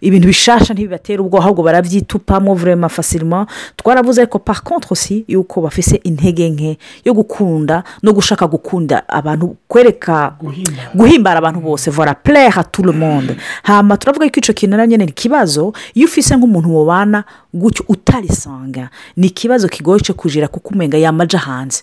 ibintu bishasha ntibibatera ubwo ahubwo barabyitupamo vurema fasirwa twaravuze ariko pakontorasi yuko bafite intege nke yo gukunda no gushaka gukunda abantu kwereka guhimbara abantu bose vora pureha turu monde hano turavuga ko icyo kintu na ni ikibazo iyo ufise nk'umuntu mubana gutyo utarisanga ni ikibazo kigoye cyo kujira kuko umenga yamaja hanze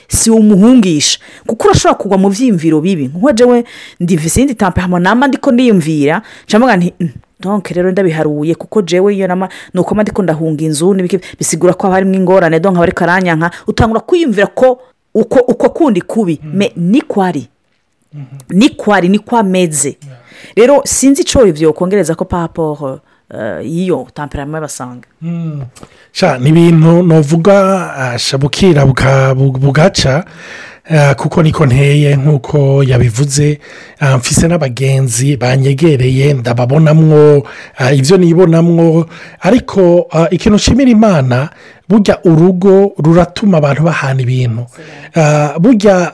si umuhungisha kuko urashobora kugwa mu byiyumviro bibi nk'uwajewe ndivi izindi tampeyama nama ndiko ndiyumvira nshyamba nti mm, donke rero ndabiharuye kuko jewe iyo nama ni uko ndiko ndahunga inzu bisigura ko haba harimo ingorane donka bari nka utangura kwiyumvira ko uko kundi kubi mm. mm-hmm. ni kwari ni kwari ni kwameze mm. rero sinzi icyo ibyo kongereza ko paporo eh, y'iyo tamperama y'abasanga hmm. ni ibintu navuga eh, shabukira bugaca eh, kuko niko nteye nk'uko yabivuze mfise n'abagenzi banyegereye ndababonamwo ibyo nibonamwo ariko ikintu nshimira imana burya urugo ruratuma abantu bahana ibintu burya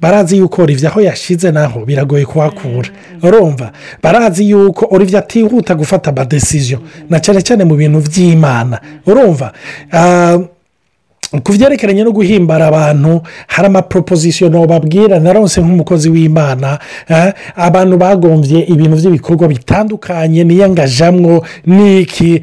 barazi yuko olivier aho yashyize naho biragoye kuhakura urumva barazi yuko olivier atihuta gufata amadesiziyo na cyane cyane mu bintu by'imana urumva ah, ku byerekeranye no guhimbara abantu hari amaproposisiyo babwira naronse nk'umukozi w'imana eh, abantu bagombye ibintu by'ibikorwa bitandukanye niyangajamwo niki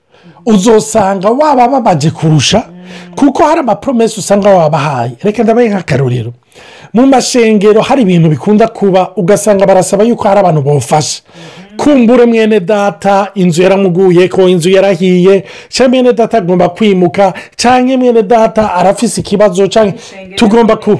uzosanga waba babaje kurusha kuko hari amapromesi usanga wabahaye reka ndabaye nk'akarorero mu mashengero hari ibintu bikunda kuba ugasanga barasaba yuko hari abantu bawufasha kumbure mwene data inzu yaramuguye ko inzu yarahiye cyangwa mwene data agomba kwimuka cyangwa mwene data arafise ikibazo tugomba ku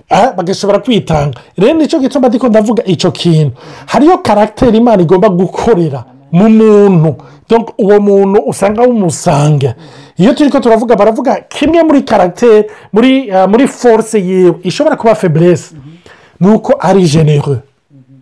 eh, bagashobora kwitanga rero nicyo gituma ndiko ndavuga icyo kintu hariyo karagiteri imana igomba gukorera mu muntu uwo muntu usanga w'umusanga iyo turi ko turavuga baravuga kimwe muri karagiteri muri muri force yiwe ishobora kuba feburese mm ni uko ari jenero mm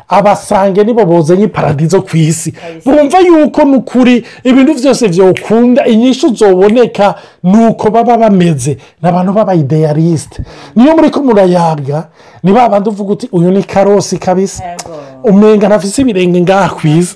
abasange nibo bozanye paradizo ku isi bumva yuko n'ukuri ibintu byose byokunda inyishu zoboneka ni uko baba bameze ni abantu b'abayideyalisite niyo muri ko ni ba bandi uvuga uti uyu ni karosi kabisa umwenga ntafise ibirenge ngaha ku isi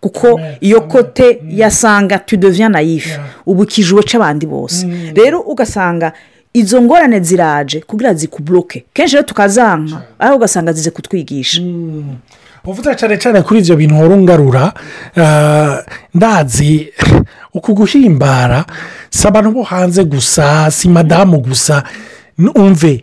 kuko iyo kote yasanga tudoviya nayife ubu kijuwe cy'abandi bose rero ugasanga izo ngorane ziraje kugira zikuburoke kenshi rero tukazanka aho ugasanga zize kutwigisha uvuga cyane cyane kuri ibyo bintu wari eh, ndazi uku guhimbara si abantu bo hanze gusa si madamu gusa umve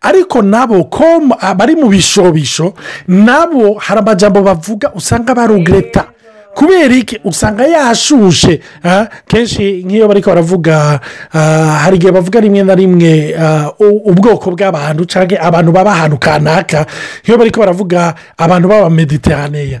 ariko nabo ko bari mu bishobisho nabo hari amajambo bavuga usanga barugreta kubera iki usanga yashushe kenshi nk'iyo bari baravuga hari igihe bavuga rimwe na rimwe ubwoko bw'abantu cyangwa abantu baba ahantu kanaka iyo bari baravuga abantu b'abamediteraniya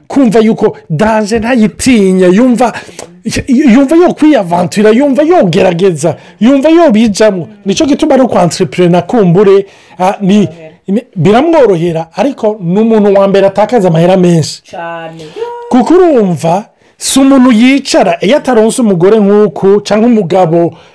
kumva yuko danje ntayitinya yumva yumva yo kwiyavantura yumva yogerageza yumva yobijyamo nicyo gituma no kwansitiripurina kumbure ah, ni biramworohera ariko ni umuntu wa mbere atakaza amahera menshi kuko urumva si umuntu yicara iyo ataronse umugore nk'uku cyangwa umugabo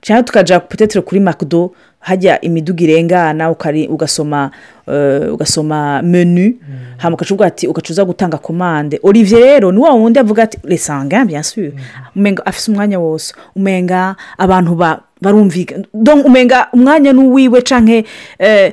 cyangwa tukaja putetere kuri makido hajya imiduga irengana ugasoma eh, ugasoma menu mm. hano ukacuga ati ugacuza gutanga komande olivier rero ni wa wundi avuga ati resanga byasubiye mm. umenga afite umwanya wose umenga abantu barumvikana umenga umwanya n'uwiwe canke eh,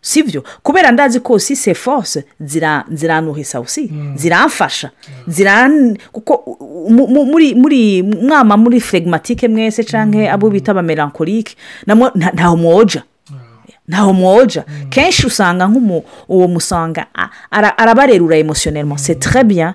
sibyo kubera ndazi ko sise force ziranuhisa usi mm. ziramfasha mm. kuko muri muri mwama muri flegimatike mwese cyangwa mm. abo bita abamerankorike ntaho mwoja ntaho mwoja kenshi usanga nk'uwo musanga arabarerura emotionellement c'est très bien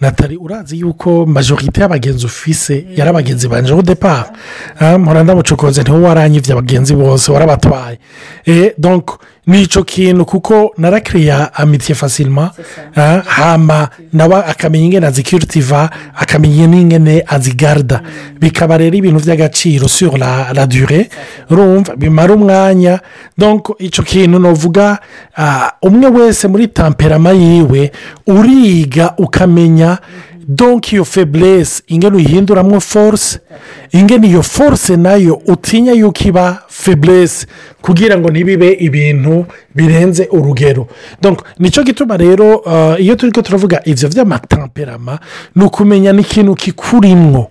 natali urazi yuko majorite y'abagenzi ufise yari abagenzi banjyeho depara Muranda ndabucokoze ntiwe waranyivye abagenzi bose warabatwaye eh, donko ni icyo kintu kuko narakiriya amitiye fasirima hama nawe akamenya ingene azikiritiva akamenya n'ingene azigarida bikaba rero ibintu by'agaciro sur la radure rumva bimara umwanya donko icyo kintu navuga ah, umwe wese muri tamperama yiwe uriga ukamenya donki yo feburese ingene uyihinduramo force ingene iyo force nayo utinya yuko iba feburese kugira ngo ntibibe ibintu birenze urugero nicyo gituma rero uh, iyo turi ko turavuga ibyo by'amatamperama ni ukumenya n'ikintu kikurimwo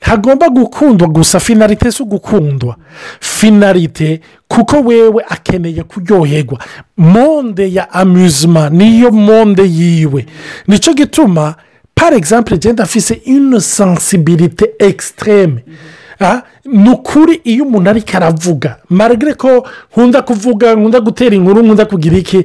hagomba gukundwa gusa finarite si ugukundwa finarite kuko wewe akeneye kuryoherwa monde ya amuzima niyo monde yiwe nicyo gituma pari egisampure genda afise ino sansibilite ekisiteme ah, ni ukuri iyo umuntu ariko aravuga marigare ko nkunda kuvuga nkunda gutera inkuru nkunda kugira iki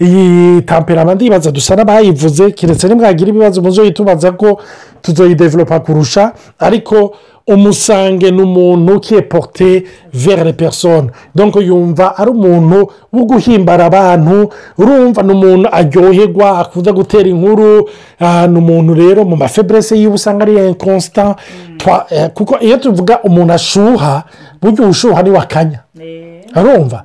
iyi tamperama ndibaza dusa n'abayivuze keretse nimwagira ibibazo muzo yitubaza ko tuzoyidevelopa kurusha ariko umusange ni umuntu kepote vere pesone donko yumva ari umuntu wo guhimbara abantu urumva ni umuntu aryoherwa akunda gutera inkuru ah, ni umuntu rero mu mafeburese yiwe usanga ari inkonsita mm. eh, kuko iyo tuvuga umuntu ashuha burya ubushuha ni wakanya arumva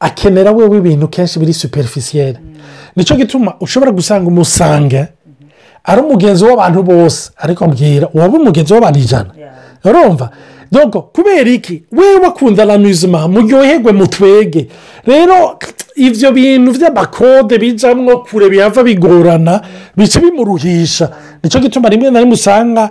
akenera wewe ibintu kenshi biri superifisiyeri nicyo gituma ushobora gusanga umusange ari umugenzi w'abantu bose ariko mbwira waba umugenzi w'abantu ijana urumva doko kubera iki wewe wakunda na muzima muryoherwe mutwege rero ibyo bintu by'amakode bijyamo kure bihava bigorana bica bimuruhisha nicyo gituma rimwe na rimwe usanga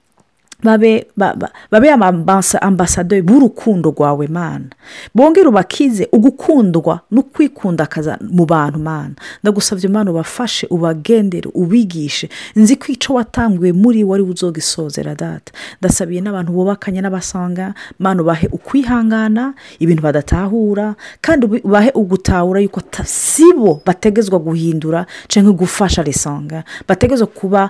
babe ambasaderi b'urukundo rwawe mana bongere ubakize ugukundwa no kwikundakaza mu bantu mana ndagusabye imana ubafashe ubagendere ubigishe nzi ko icyo watanguye muri wari uzogisozera data ndasabiye n'abantu bubakanye n'abasanga mana ubahe ukwihangana ibintu badatahura kandi ubahe ugutahura yuko si bo bategezwa guhindura cyangwa gufasha risanga bategezwa kuba